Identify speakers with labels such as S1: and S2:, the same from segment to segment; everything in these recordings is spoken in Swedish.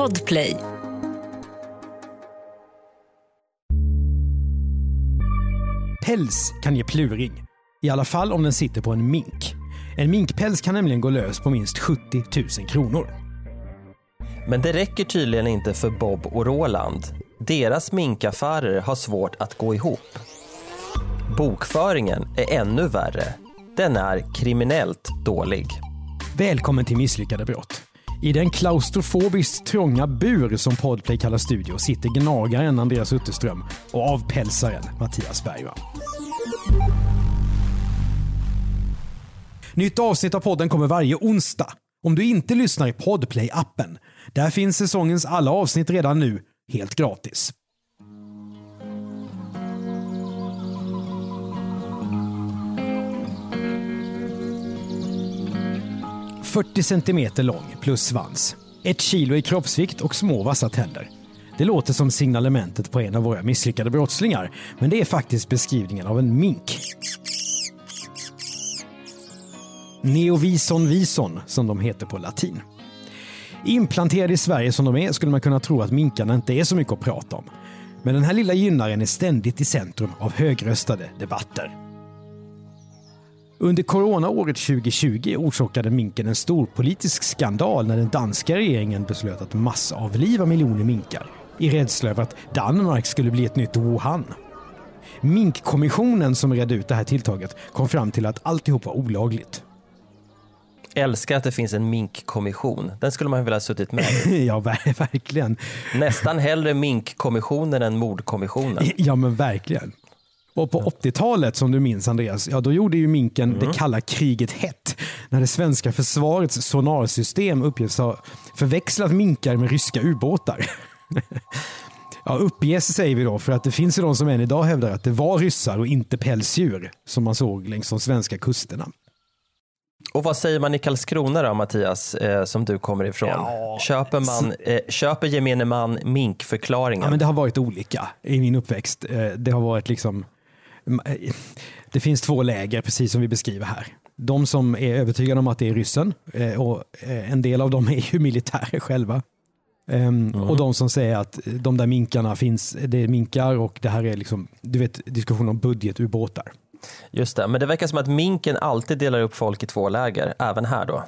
S1: Podplay.
S2: Päls kan ge pluring. I alla fall om den sitter på en mink. En minkpäls kan nämligen gå lös på minst 70 000 kronor.
S3: Men det räcker tydligen inte för Bob och Roland. Deras minkaffärer har svårt att gå ihop. Bokföringen är ännu värre. Den är kriminellt dålig.
S2: Välkommen till Misslyckade brott. I den klaustrofobiskt trånga bur som Podplay kallar studio sitter gnagaren Andreas Utterström och avpälsaren Mattias Bergman. Nytt avsnitt av podden kommer varje onsdag. Om du inte lyssnar i Podplay-appen. Där finns säsongens alla avsnitt redan nu, helt gratis. –40 centimeter lång plus svans. Ett kilo i kroppsvikt och små vassa tänder. Det låter som signalementet på en av våra misslyckade brottslingar, men det är faktiskt beskrivningen av en mink. Neovison vison, som de heter på latin. Implanterade i Sverige som de är skulle man kunna tro att minkarna inte är så mycket att prata om. Men den här lilla gynnaren är ständigt i centrum av högröstade debatter. Under coronaåret 2020 orsakade minken en stor politisk skandal när den danska regeringen beslöt att massavliva miljoner minkar i rädsla över att Danmark skulle bli ett nytt Wuhan. Minkkommissionen som redde ut det här tilltaget kom fram till att alltihop var olagligt.
S3: Älskar att det finns en minkkommission. Den skulle man vilja ha suttit med i.
S2: ja, ver verkligen.
S3: Nästan hellre minkkommissionen än mordkommissionen.
S2: Ja, men verkligen. Och på 80-talet, som du minns Andreas, ja då gjorde ju minken det kalla kriget hett. När det svenska försvarets sonarsystem uppges ha förväxlat minkar med ryska ubåtar. Ja, uppges säger vi då, för att det finns ju de som än idag hävdar att det var ryssar och inte pälsdjur som man såg längs de svenska kusterna.
S3: Och vad säger man i Karlskrona då Mattias, eh, som du kommer ifrån?
S2: Ja,
S3: köper, man, eh, köper gemene man minkförklaringen?
S2: Ja, men det har varit olika i min uppväxt. Eh, det har varit liksom... eh, Det finns två läger, precis som vi beskriver här. De som är övertygade om att det är ryssen eh, och eh, en del av dem är ju militärer själva. Ehm, Och de som säger att de där minkarna finns, det är minkar och det här är liksom, du vet, diskussion om budgetubåtar.
S3: Just det, men det verkar som att minken alltid delar upp folk i två läger, även här då.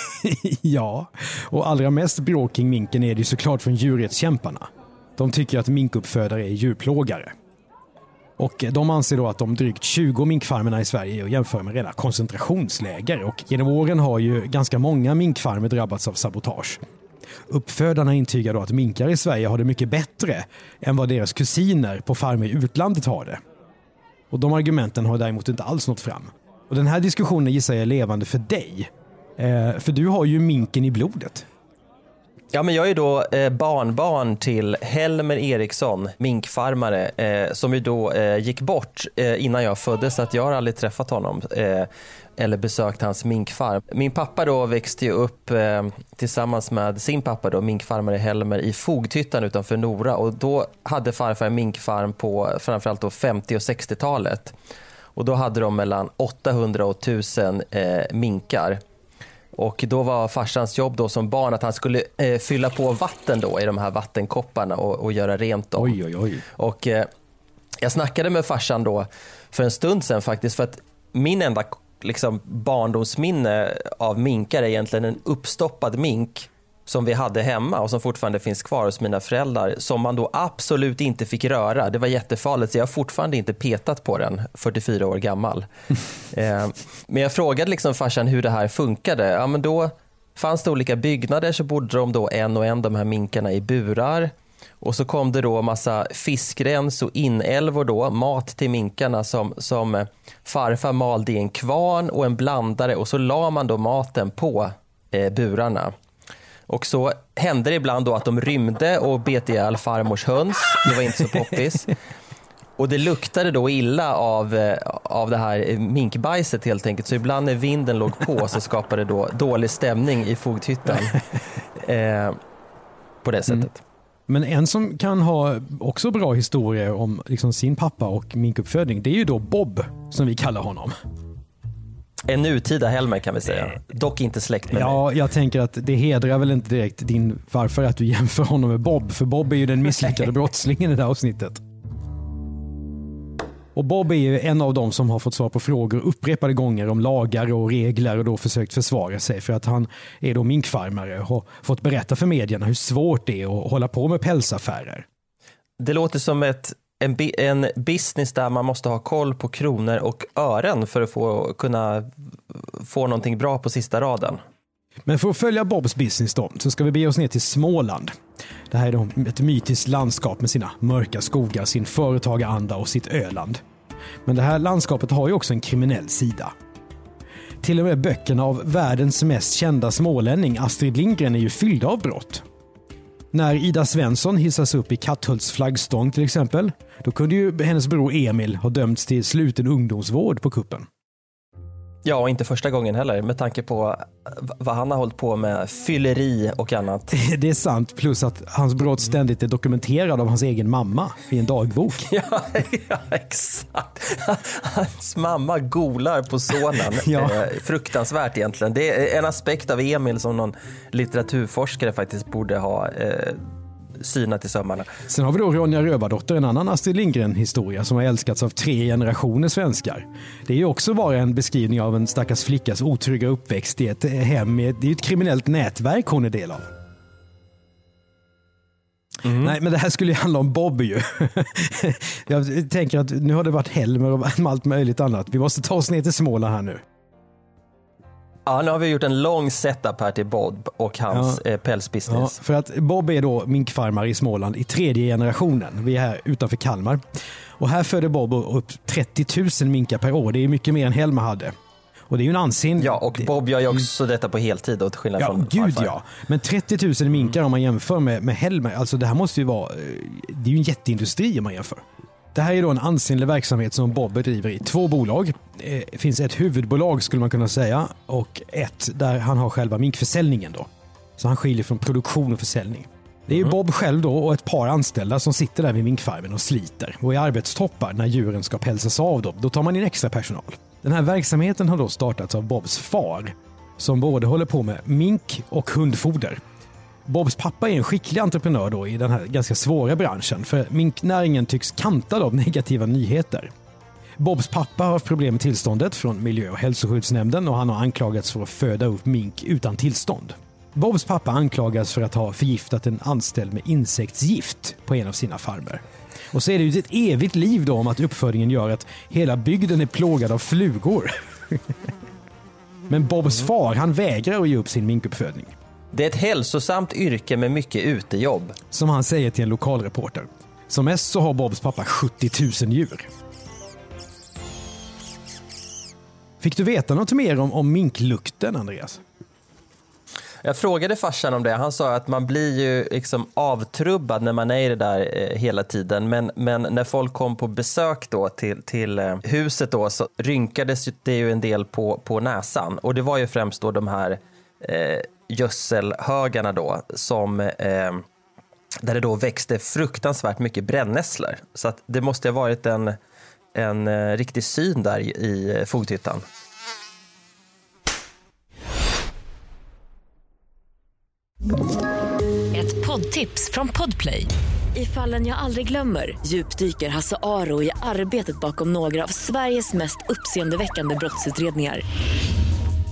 S2: ja, och allra mest bråk kring minken är det ju såklart från djurrättskämparna. De tycker att minkuppfödare är djurplågare. Och eh, de anser då att de drygt 20 minkfarmerna i Sverige är att jämföra med rena koncentrationsläger och genom åren har ju ganska många minkfarmer drabbats av sabotage. Uppfödarna intygar då att minkar i Sverige har det mycket bättre än vad deras kusiner på farmer i utlandet har det. Och de argumenten har däremot inte alls nått fram. Och den här diskussionen gissar jag är levande för dig. Eh, för du har ju minken i blodet.
S3: Ja, men jag är då eh, barnbarn till Helmer Eriksson, minkfarmare, eh, som ju då eh, gick bort eh, innan jag föddes, så att jag har aldrig träffat honom eh, eller besökt hans minkfarm. Min pappa då växte ju upp eh, tillsammans med sin pappa, då, minkfarmare Helmer, i Fogtyttan utanför Nora och då hade farfar en minkfarm på framförallt då 50 och 60-talet. Och då hade de mellan 800 och 1000 eh, minkar. Och då var farsans jobb då som barn att han skulle eh, fylla på vatten då i de här vattenkopparna och, och göra rent dem.
S2: Oj, oj, oj.
S3: Och eh, jag snackade med farsan då för en stund sedan faktiskt för att min enda liksom, barndomsminne av minkar är egentligen en uppstoppad mink som vi hade hemma och som fortfarande finns kvar hos mina föräldrar som man då absolut inte fick röra. Det var jättefarligt så jag har fortfarande inte petat på den, 44 år gammal. eh, men jag frågade liksom farsan hur det här funkade. Ja, men då fanns det olika byggnader så bodde de då en och en de här minkarna i burar. Och så kom det då massa fiskrens och inälvor då, mat till minkarna som, som farfar malde i en kvarn och en blandare och så la man då maten på eh, burarna. Och så hände det ibland då att de rymde och bet ihjäl farmors höns. Det var inte så poppis. Och det luktade då illa av, eh, av det här minkbajset helt enkelt. Så ibland när vinden låg på så skapade det då dålig stämning i fogdhyttan. Eh, på det sättet.
S2: Men en som kan ha också bra historier om liksom sin pappa och minkuppfödning, det är ju då Bob, som vi kallar honom.
S3: En nutida Helmer kan vi säga. Dock inte släkt med
S2: Ja,
S3: mig.
S2: jag tänker att det hedrar väl inte direkt din farfar att du jämför honom med Bob. För Bob är ju den misslyckade brottslingen i det här avsnittet. Och Bob är ju en av dem som har fått svar på frågor upprepade gånger om lagar och regler och då försökt försvara sig för att han är då minkfarmare och har fått berätta för medierna hur svårt det är att hålla på med pälsaffärer.
S3: Det låter som ett, en, en business där man måste ha koll på kronor och ören för att få, kunna få någonting bra på sista raden.
S2: Men för att följa Bobs business då, så ska vi bege oss ner till Småland. Det här är då ett mytiskt landskap med sina mörka skogar, sin företagaranda och sitt Öland. Men det här landskapet har ju också en kriminell sida. Till och med böckerna av världens mest kända smålänning, Astrid Lindgren, är ju fyllda av brott. När Ida Svensson hissas upp i Katthults flaggstång till exempel, då kunde ju hennes bror Emil ha dömts till sluten ungdomsvård på kuppen.
S3: Ja, och inte första gången heller med tanke på vad han har hållit på med, fylleri och annat.
S2: Det är sant, plus att hans brott ständigt är dokumenterad av hans egen mamma i en dagbok.
S3: Ja, ja exakt. Hans mamma golar på sonen.
S2: Ja.
S3: eh, fruktansvärt egentligen. Det är en aspekt av Emil som någon litteraturforskare faktiskt borde ha eh, synat i sömmarna.
S2: Sen har vi då Ronja Rövardotter, en annan Astrid Lindgren-historia som har älskats av tre generationer svenskar. Det är ju också bara en beskrivning av en stackars flickas otrygga uppväxt i ett hem. med- Det är ju ett kriminellt nätverk hon är del av. Nej, men det här skulle ju handla om Bob ju. Jag tänker att nu har det varit Helmer och allt möjligt annat. Vi måste ta oss ner till Småland här nu.
S3: Ja, nu har vi gjort en lång setup här till Bob och hans eh,
S2: Ja,
S3: pälsbusiness.
S2: för att Bob är då minkfarmare i Småland i tredje generationen. Vi är här utanför Kalmar. Och här föder Bob upp 30 000 minkar per år. Det är mycket mer än Helmer hade. Och det är ju en ansenlig...
S3: Ja, och Bob gör ju också detta på heltid och till skillnad
S2: Ja,
S3: från
S2: gud
S3: farfar.
S2: ja. Men 30 000 minkar om man jämför med, med Helmer, alltså det här måste ju vara, eh, det är ju en jätteindustri om man jämför. Det här är då en ansenlig verksamhet som Bob bedriver i två bolag. Eh, Det finns ett huvudbolag skulle man kunna säga och ett där han har själva minkförsäljningen då. Så han skiljer från produktion och försäljning. Det är ju Bob själv då och ett par anställda som sitter där vid minkfarmen och sliter och i arbetstoppar när djuren ska pälsas av dem. Då tar man in extra personal. Den här verksamheten har då startats av Bobs far som både håller på med mink och hundfoder. Bobs pappa är en skicklig entreprenör då i den här ganska svåra branschen för minknäringen tycks kantad av negativa nyheter. Bobs pappa har haft problem med tillståndet från miljö och hälsoskyddsnämnden och han har anklagats för att föda upp mink utan tillstånd. Bobs pappa anklagas för att ha förgiftat en anställd med insektsgift på en av sina farmer. Och så är det ju ett evigt liv då om att uppfödningen gör att hela bygden är plågad av flugor. Men Bobs far, han vägrar att ge upp sin minkuppfödning.
S3: Det är ett hälsosamt yrke med mycket utejobb.
S2: Som han säger till en lokalreporter. Som mest så har Bobs pappa 70 000 djur. Fick du veta något mer om, om minklukten, Andreas?
S3: Jag frågade farsan om det. Han sa att man blir ju liksom avtrubbad när man är i det där eh, hela tiden. Men, men när folk kom på besök då till, till eh, huset då så rynkades det ju en del på, på näsan. Och det var ju främst då de här eh, gödselhögarna då som eh, där det då växte fruktansvärt mycket brännässlor. Så att det måste ha varit en, en eh, riktig syn där i, i fogdhyttan.
S1: Ett poddtips från Podplay. I fallen jag aldrig glömmer djupdyker Hasse Aro i arbetet bakom några av Sveriges mest uppseendeväckande brottsutredningar.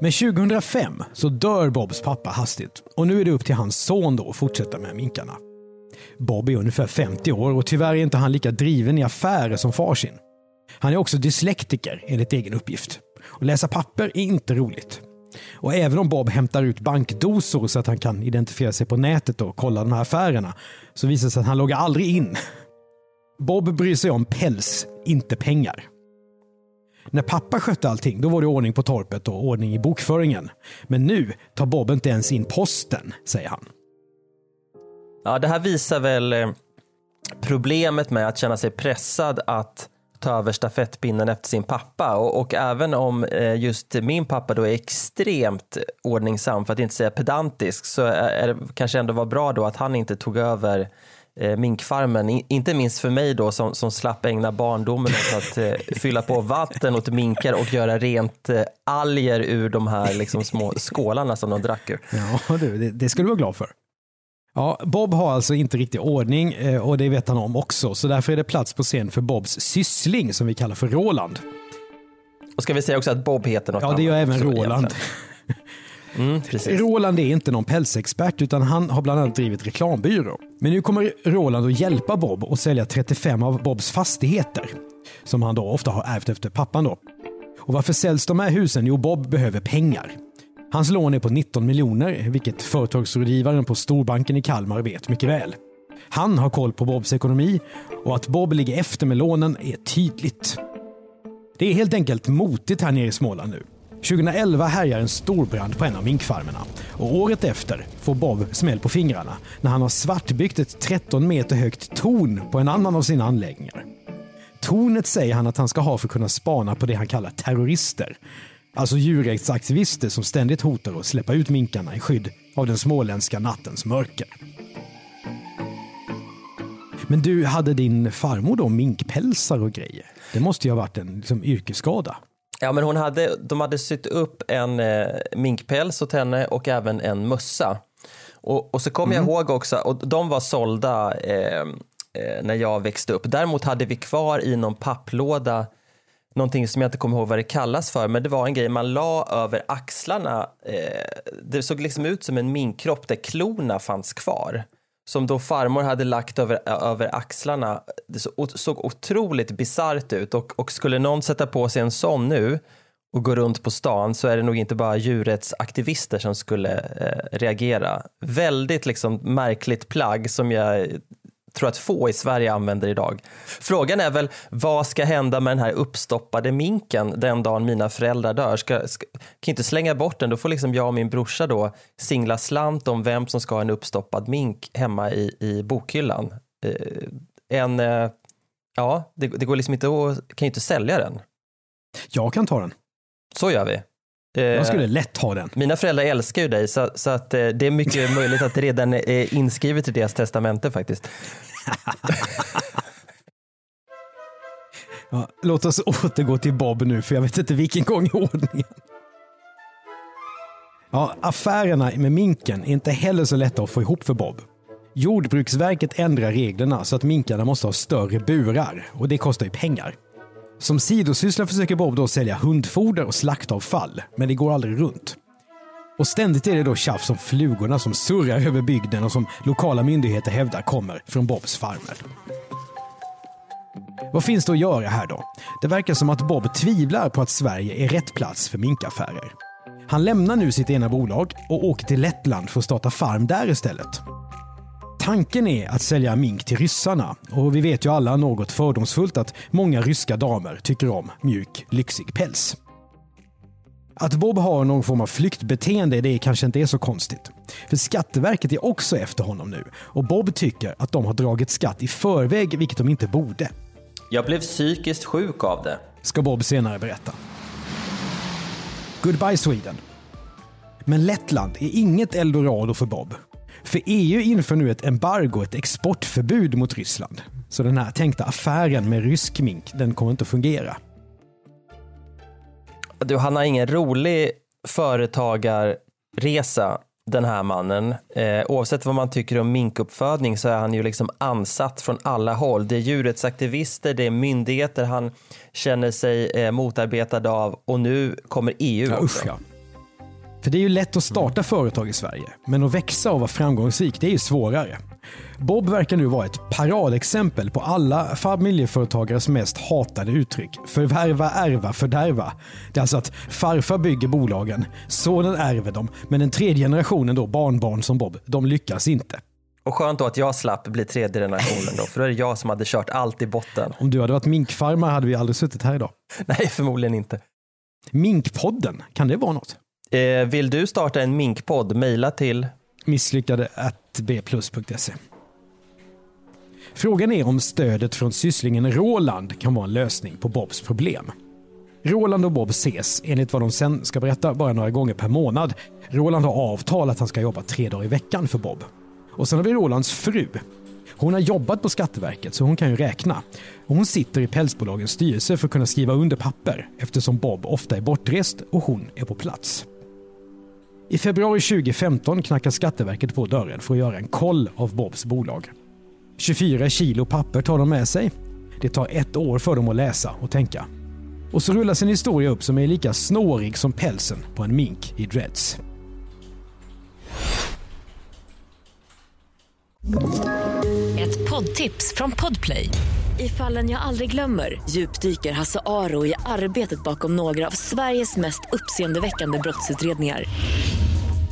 S2: Men 2005 så dör Bobs pappa hastigt och nu är det upp till hans son då att fortsätta med minkarna. Bob är ungefär 50 år och tyvärr är inte han lika driven i affärer som far sin. Han är också dyslektiker enligt egen uppgift. Och läsa papper är inte roligt. Och även om Bob hämtar ut bankdosor så att han kan identifiera sig på nätet och kolla de här affärerna så visar det sig att han loggar aldrig in. Bob bryr sig om päls, inte pengar. När pappa skötte allting, då var det ordning på torpet och ordning i bokföringen. Men nu tar Bob inte ens in posten, säger han.
S3: Ja, det här visar väl eh, problemet med att känna sig pressad att ta över stafettpinnen efter sin pappa och, och, även om eh, just min pappa då är extremt ordningsam för att inte säga pedantisk så är det kanske ändå var bra då att han inte tog över eh, minkfarmen. inte minst för mig då som, som slapp ägna barndomen åt att eh, fylla på vatten åt minkar och göra rent eh, alger ur de här liksom, små skålarna som de drack ur.
S2: Ja, du, det, det ska du vara glad för. Ja, Bob har alltså inte riktig ordning eh, och det vet han om också. Så därför är det plats på scen för Bobs syssling som vi kallar för Roland.
S3: Och ska vi säga också att Bob heter något
S2: Ja, det gör även Roland.
S3: Mm,
S2: Roland är inte någon pälsexpert utan han har bland annat drivit reklambyrå. Men nu kommer Roland att hjälpa Bob att sälja 35 av Bobs fastigheter. Som han då ofta har ärvt efter pappan då. Och varför säljs de här husen? Jo, Bob behöver pengar. Hans lån är på 19 miljoner, vilket företagsrådgivaren på storbanken i Kalmar vet mycket väl. Han har koll på Bobs ekonomi och att Bob ligger efter med lånen är tydligt. Det är helt enkelt motigt här nere i Småland nu. 2011 härjar en storbrand på en av minkfarmerna och året efter får Bob smäll på fingrarna när han har svartbyggt ett 13 meter högt torn på en annan av sina anläggningar. Tornet säger han att han ska ha för att kunna spana på det han kallar terrorister. Alltså djurrättsaktivister som ständigt hotar att släppa ut minkarna i skydd av den småländska nattens mörker. Men du, hade din farmor då minkpälsar och grejer? Det måste ju ha varit en liksom, yrkesskada.
S3: Ja, men hon hade, de hade sytt upp en eh, minkpäls åt henne och även en mössa. Och, och så kommer mm. jag ihåg också, och de var sålda eh, eh, när jag växte upp. Däremot hade vi kvar i någon papplåda någonting som jag inte kommer ihåg vad det kallas för, men det var en grej man la över axlarna. Eh, det såg liksom ut som en minkropp där klorna fanns kvar. Som då farmor hade lagt över, över axlarna. Det såg otroligt bisarrt ut och, och skulle någon sätta på sig en sån nu och gå runt på stan så är det nog inte bara djurrättsaktivister som skulle eh, reagera. Väldigt liksom märkligt plagg som jag tror att få i Sverige använder idag. Frågan är väl vad ska hända med den här uppstoppade minken den dagen mina föräldrar dör? Ska, ska, kan inte slänga bort den, då får liksom jag och min brorsa då singla slant om vem som ska ha en uppstoppad mink hemma i, i bokhyllan. Eh, en, eh, ja, det, det, går liksom inte att, kan ju inte sälja den.
S2: Jag kan ta den.
S3: Så gör vi.
S2: Jag skulle lätt ha den.
S3: Mina föräldrar älskar ju dig så, så att eh, det är mycket möjligt att det redan är inskrivet i deras testamente faktiskt.
S2: ja, låt oss återgå till Bob nu för jag vet inte vilken gång i ordningen. Ja, affärerna med minken är inte heller så lätta att få ihop för Bob. Jordbruksverket ändrar reglerna så att minkarna måste ha större burar och det kostar ju pengar. Som sidosyssla försöker Bob då sälja hundfoder och slaktavfall, men det går aldrig runt. Och ständigt är det då tjafs om flugorna som surrar över bygden och som lokala myndigheter hävdar kommer från Bobs farmer. Vad finns det att göra här då? Det verkar som att Bob tvivlar på att Sverige är rätt plats för minkaffärer. Han lämnar nu sitt ena bolag och åker till Lettland för att starta farm där istället. Tanken är att sälja mink till ryssarna och vi vet ju alla något fördomsfullt att många ryska damer tycker om mjuk, lyxig päls. Att Bob har någon form av flyktbeteende det kanske inte är så konstigt. För Skatteverket är också efter honom nu och Bob tycker att de har dragit skatt i förväg, vilket de inte borde.
S3: Jag blev psykiskt sjuk av det.
S2: Ska Bob senare berätta. Goodbye Sweden. Men Lettland är inget eldorado för Bob. För EU inför nu ett embargo, ett exportförbud mot Ryssland. Så den här tänkta affären med rysk mink, den kommer inte att fungera.
S3: Du, han har ingen rolig företagarresa den här mannen. Eh, oavsett vad man tycker om minkuppfödning så är han ju liksom ansatt från alla håll. Det är djurrättsaktivister, det är myndigheter han känner sig eh, motarbetad av och nu kommer EU
S2: ja,
S3: också.
S2: Usch, ja. För det är ju lätt att starta företag i Sverige, men att växa och vara framgångsrik det är ju svårare. Bob verkar nu vara ett paradexempel på alla familjeföretagares mest hatade uttryck. Förvärva, ärva, fördärva. Det är alltså att farfar bygger bolagen, sonen ärver dem, men den tredje generationen då, barnbarn som Bob, de lyckas inte.
S3: Och skönt då att jag slapp bli tredje generationen då, för då är det jag som hade kört allt i botten.
S2: Om du hade varit minkfarmare hade vi aldrig suttit här idag.
S3: Nej, förmodligen inte.
S2: Minkpodden, kan det vara något?
S3: Eh, vill du starta en minkpodd, mejla till
S2: Misslyckade at bplus.se. Frågan är om stödet från sysslingen Roland kan vara en lösning på Bobs problem. Roland och Bob ses, enligt vad de sen ska berätta, bara några gånger per månad. Roland har avtal att han ska jobba tre dagar i veckan för Bob. Och sen har vi Rolands fru. Hon har jobbat på Skatteverket så hon kan ju räkna. Hon sitter i pälsbolagens styrelse för att kunna skriva under papper eftersom Bob ofta är bortrest och hon är på plats. I februari 2015 knackar Skatteverket på dörren för att göra en koll av Bobs bolag. 24 kilo papper tar de med sig. Det tar ett år för dem att läsa och tänka. Och så rullas en historia upp som är lika snårig som pälsen på en mink i dreads.
S1: Ett poddtips från Podplay. I fallen jag aldrig glömmer djupdyker Hasse Aro i arbetet bakom några av Sveriges mest uppseendeväckande brottsutredningar.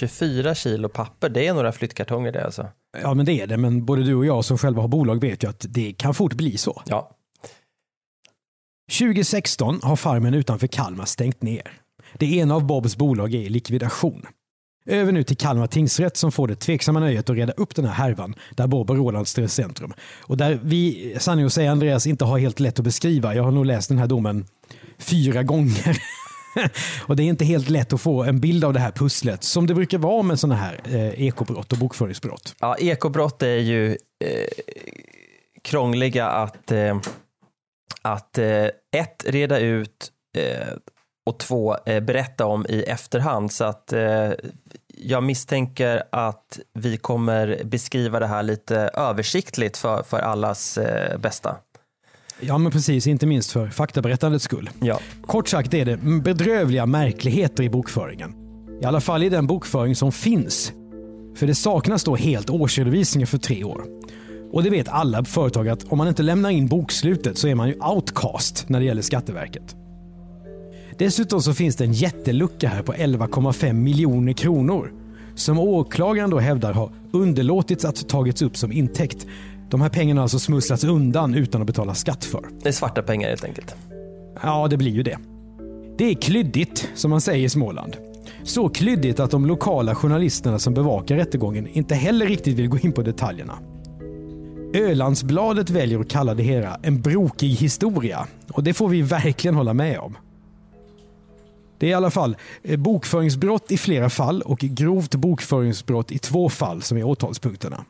S3: ...24 kilo papper, det är några flyttkartonger det alltså.
S2: Ja, men det är det. Men både du och jag som själva har bolag vet ju att det kan fort bli så.
S3: Ja.
S2: 2016 har farmen utanför Kalmar stängt ner. Det ena av Bobs bolag är i likvidation. Över nu till Kalmar tingsrätt som får det tveksamma nöjet att reda upp den här härvan där Bob och Roland står i centrum. Och där vi, sanning att säga Andreas, inte har helt lätt att beskriva. Jag har nog läst den här domen fyra gånger. och det är inte helt lätt att få en bild av det här pusslet som det brukar vara med sådana här eh, ekobrott och bokföringsbrott.
S3: Ja, ekobrott är ju eh, krångliga att, eh, att eh, ett, reda ut eh, och två, eh, berätta om i efterhand. Så att eh, jag misstänker att vi kommer beskriva det här lite översiktligt för, för allas eh, bästa.
S2: Ja, men precis. Inte minst för faktaberättandets skull.
S3: Ja.
S2: Kort sagt är det bedrövliga märkligheter i bokföringen. I alla fall i den bokföring som finns. För det saknas då helt årsredovisningar för tre år. Och det vet alla företag att om man inte lämnar in bokslutet så är man ju outcast när det gäller Skatteverket. Dessutom så finns det en jättelucka här på 11,5 miljoner kronor som åklagaren då hävdar har underlåtits att tagits upp som intäkt. De här pengarna har alltså smusslats undan utan att betala skatt för.
S3: Det är svarta pengar helt enkelt.
S2: Ja, det blir ju det. Det är klyddigt, som man säger i Småland. Så klyddigt att de lokala journalisterna som bevakar rättegången inte heller riktigt vill gå in på detaljerna. Ölandsbladet väljer att kalla det hela en brokig historia och det får vi verkligen hålla med om. Det är i alla fall eh, bokföringsbrott i flera fall och grovt bokföringsbrott i två fall som är åtalspunkterna.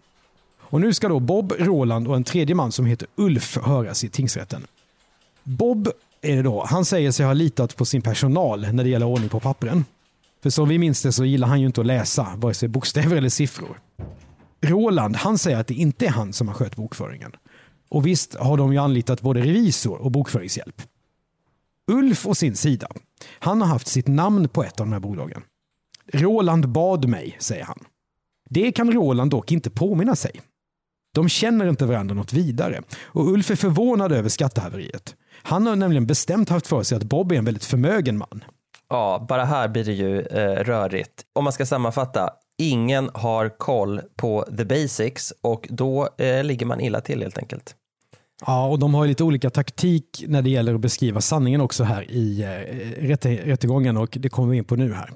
S2: Och nu ska då Bob, Roland och en tredje man som heter Ulf höras i tingsrätten. Bob är det då. Han säger sig ha litat på sin personal när det gäller ordning på pappren. För som vi minns det så gillar han ju inte att läsa vare sig bokstäver eller siffror. Roland, han säger att det inte är han som har skött bokföringen. Och visst har de ju anlitat både revisor och bokföringshjälp. Ulf å sin sida, han har haft sitt namn på ett av de här bolagen. Roland bad mig, säger han. Det kan Roland dock inte påminna sig. De känner inte varandra något vidare och Ulf är förvånad över skattehaveriet. Han har nämligen bestämt haft för sig att Bob är en väldigt förmögen man.
S3: Ja, bara här blir det ju eh, rörigt. Om man ska sammanfatta, ingen har koll på the basics och då eh, ligger man illa till helt enkelt.
S2: Ja, och de har lite olika taktik när det gäller att beskriva sanningen också här i eh, rätte, rättegången och det kommer vi in på nu här.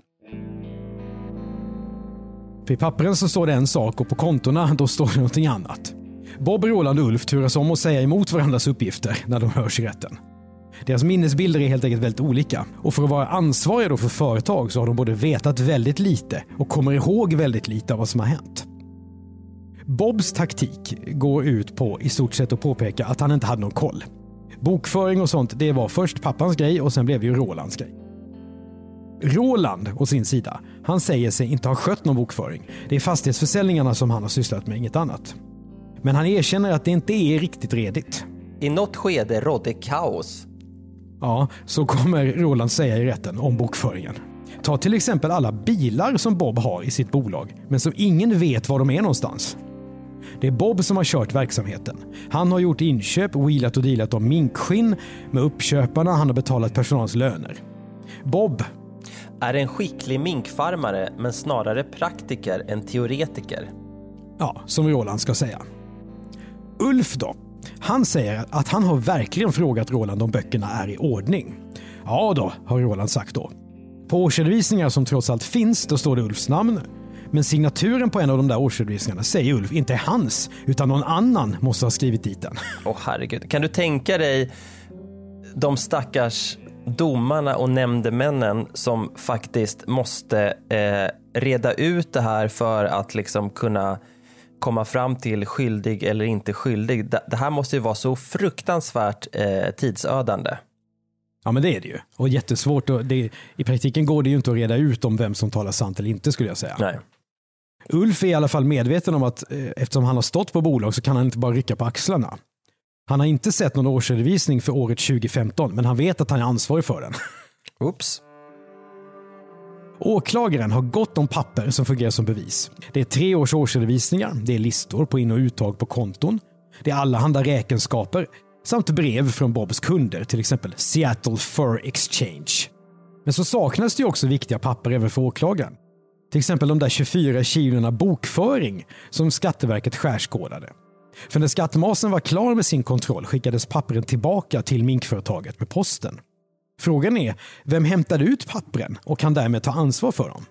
S2: För I pappren så står det en sak och på kontona då står det någonting annat. Bob, Roland och Ulf turas om att säga emot varandras uppgifter när de hörs i rätten. Deras minnesbilder är helt enkelt väldigt olika och för att vara ansvariga då för företag så har de både vetat väldigt lite och kommer ihåg väldigt lite av vad som har hänt. Bobs taktik går ut på i stort sett att påpeka att han inte hade någon koll. Bokföring och sånt, det var först pappans grej och sen blev det ju Rolands grej. Roland å sin sida, han säger sig inte ha skött någon bokföring. Det är fastighetsförsäljningarna som han har sysslat med, inget annat. Men han erkänner att det inte är riktigt redigt.
S3: I något skede rådde kaos.
S2: Ja, så kommer Roland säga i rätten om bokföringen. Ta till exempel alla bilar som Bob har i sitt bolag, men som ingen vet var de är någonstans. Det är Bob som har kört verksamheten. Han har gjort inköp, wheelat och dealat om minkskinn med uppköparna, han har betalat personalens löner. Bob
S3: Är en skicklig minkfarmare, men snarare praktiker än teoretiker.
S2: Ja, som Roland ska säga. Ulf då? Han säger att han har verkligen frågat Roland om böckerna är i ordning. Ja då, har Roland sagt då. På årsredovisningar som trots allt finns, då står det Ulfs namn. Men signaturen på en av de där årsredovisningarna säger Ulf inte är hans, utan någon annan måste ha skrivit dit den.
S3: Åh herregud, kan du tänka dig de stackars domarna och nämndemännen som faktiskt måste eh, reda ut det här för att liksom kunna komma fram till skyldig eller inte skyldig. Det, här måste ju vara så fruktansvärt eh, tidsödande.
S2: Ja men det är det ju. Och jättesvårt. Och det, I praktiken går det ju inte att reda ut om vem som talar sant eller inte skulle jag säga.
S3: Nej.
S2: Ulf är i alla fall medveten om att eh, eftersom han har stått på bolag så kan han inte bara rycka på axlarna. Han har inte sett någon årsredovisning för året 2015 men han vet att han är ansvarig för den.
S3: Oops.
S2: Åklagaren har gott om papper som fungerar som bevis. Det är tre års årsredovisningar, det är listor på in och uttag på konton, det är allehanda räkenskaper samt brev från Bobs kunder, till exempel Seattle Fur Exchange. Men så saknas det också viktiga papper även för åklagaren. Till exempel de där 24 kilona bokföring som Skatteverket skärskådade. För när skattmasen var klar med sin kontroll skickades pappren tillbaka till minkföretaget med posten. Frågan är, vem hämtade ut pappren och kan därmed ta ansvar för dem?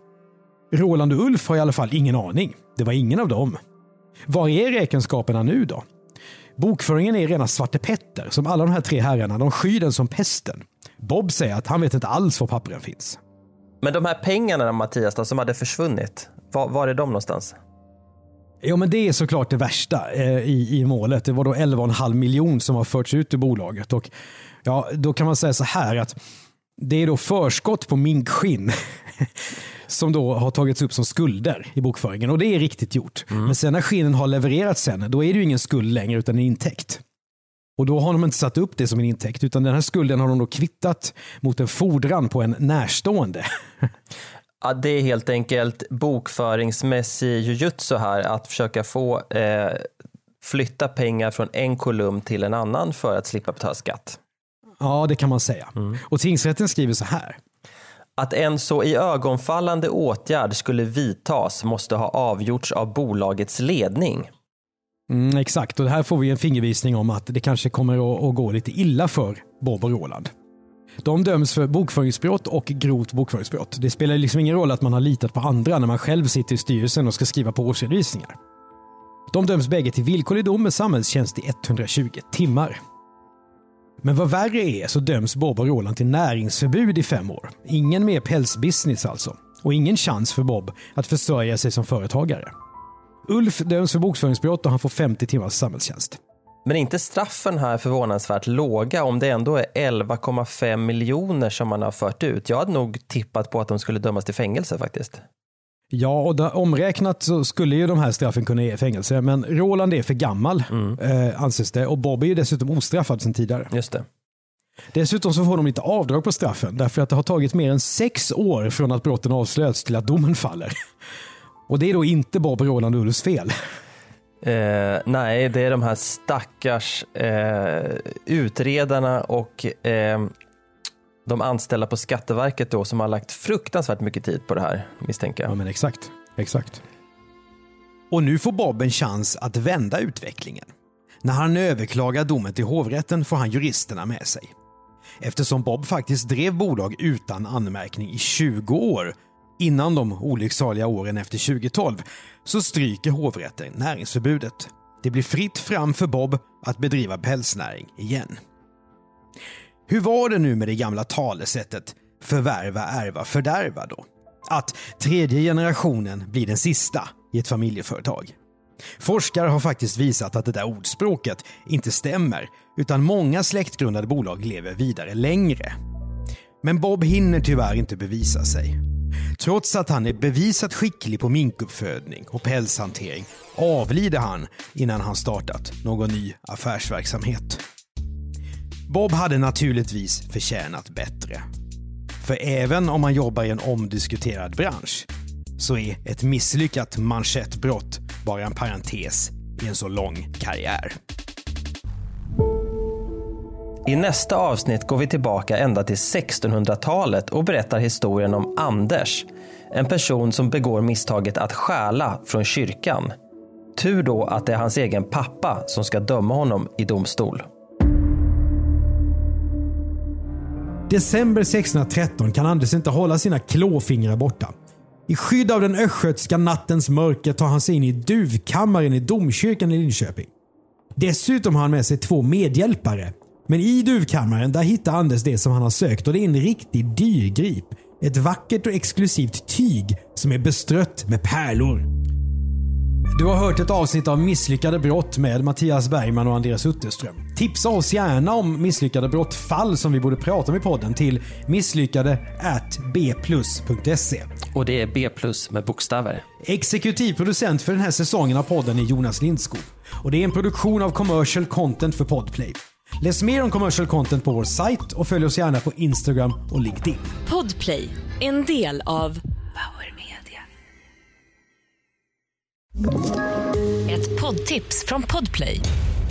S2: Roland och Ulf har i alla fall ingen aning. Det var ingen av dem. Var är räkenskaperna nu då? Bokföringen är rena Svarte Petter, som alla de här tre herrarna, de skyr den som pesten. Bob säger att han vet inte alls var pappren finns.
S3: Men de här pengarna Mattias då, som hade försvunnit, var, var är de någonstans?
S2: Ja, men det är såklart det värsta eh, i, i målet. Det var då 11,5 miljon som har förts ut ur bolaget. Och, ja, då kan man säga så här att det är då förskott på minkskinn som då har tagits upp som skulder i bokföringen. Och det är riktigt gjort. Men sen när skinnen har levererats sen, då är det ju ingen skuld längre utan en intäkt. Och då har de inte satt upp det som en intäkt utan den här skulden har de då kvittat mot en fordran på en närstående.
S3: Ja, det är helt enkelt bokföringsmässig jujutsu här att försöka få eh, flytta pengar från en kolumn till en annan för att slippa betala skatt.
S2: Ja, det kan man säga. Och tingsrätten skriver så här.
S3: Att en så i ögonfallande åtgärd skulle vidtas måste ha avgjorts av bolagets ledning.
S2: Mm, exakt, och här får vi en fingervisning om att det kanske kommer att, att gå lite illa för Bob och Roland. De döms för bokföringsbrott och grovt bokföringsbrott. Det spelar liksom ingen roll att man har litat på andra när man själv sitter i styrelsen och ska skriva på årsredovisningar. De döms bägge till villkorlig dom med samhällstjänst i 120 timmar. Men vad värre är så döms Bob och Roland till näringsförbud i fem år. Ingen mer pälsbusiness alltså. Och ingen chans för Bob att försörja sig som företagare. Ulf döms för bokföringsbrott och han får 50 timmars samhällstjänst.
S3: Men inte straffen här förvånansvärt låga om det ändå är 11,5 miljoner som man har fört ut? Jag hade nog tippat på att de skulle dömas till fängelse faktiskt.
S2: Ja, och där, omräknat så skulle ju de här straffen kunna ge fängelse, men Roland är för gammal eh, anses det och Bob är ju dessutom ostraffad sedan tidigare.
S3: Just det.
S2: Dessutom så får de inte avdrag på straffen därför att det har tagit mer än sex år från att brotten avslöjats till att domen faller. Och det är då inte Bob, Roland Ulfs fel.
S3: Eh, nej, det är de här stackars eh, utredarna och eh, de anställda på Skatteverket då som har lagt fruktansvärt mycket tid på det här misstänker
S2: Ja
S3: jag.
S2: men exakt, exakt. Och nu får Bob en chans att vända utvecklingen. När han överklagar domen till hovrätten får han juristerna med sig. Eftersom Bob faktiskt drev bolag utan anmärkning i 20 år innan de olycksaliga åren efter 2012 så stryker hovrätten näringsförbudet. Det blir fritt fram för Bob att bedriva pälsnäring igen. Hur var det nu med det gamla talesättet förvärva, ärva, fördärva då? Att tredje generationen blir den sista i ett familjeföretag. Forskare har faktiskt visat att det där ordspråket inte stämmer, utan många släktgrundade bolag lever vidare längre. Men Bob hinner tyvärr inte bevisa sig. Trots att han är bevisat skicklig på minkuppfödning och pälshantering avlider han innan han startat någon ny affärsverksamhet. Bob hade naturligtvis förtjänat bättre. För även om man jobbar i en omdiskuterad bransch så är ett misslyckat manschettbrott bara en parentes i en så lång karriär.
S3: I nästa avsnitt går vi tillbaka ända till 1600-talet och berättar historien om Anders. En person som begår misstaget att stjäla från kyrkan. Tur då att det är hans egen pappa som ska döma honom i domstol.
S2: December 1613 kan Anders inte hålla sina klåfingrar borta. I skydd av den östgötska nattens mörker tar han sig in i duvkammaren i domkyrkan i Linköping. Dessutom har han med sig två medhjälpare. Men i duvkammaren där hittar Anders det som han har sökt och det är en riktig dyrgrip. Ett vackert och exklusivt tyg som är bestrött med pärlor. Du har hört ett avsnitt av Misslyckade brott med Mattias Bergman och Andreas Utterström. Tipsa oss gärna om misslyckade brottfall som vi borde prata om i podden till misslyckade bplus.se.
S3: Och det är B plus med bokstäver.
S2: Exekutiv producent för den här säsongen av podden är Jonas Lindskog. Och det är en produktion av commercial content för Podplay. Läs mer om commercial content på vår sajt och följ oss gärna på Instagram och LinkedIn.
S1: Podplay, en del av Power Media. Ett poddtips från Podplay.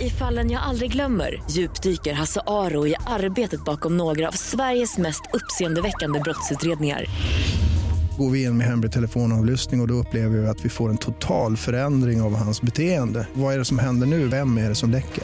S1: I fallen jag aldrig glömmer djupdyker Hasse Aro i arbetet bakom några av Sveriges mest uppseendeväckande brottsutredningar.
S4: Går vi in med hemlig telefonavlyssning och, och då upplever vi att vi får en total förändring av hans beteende. Vad är det som händer nu? Vem är det som läcker?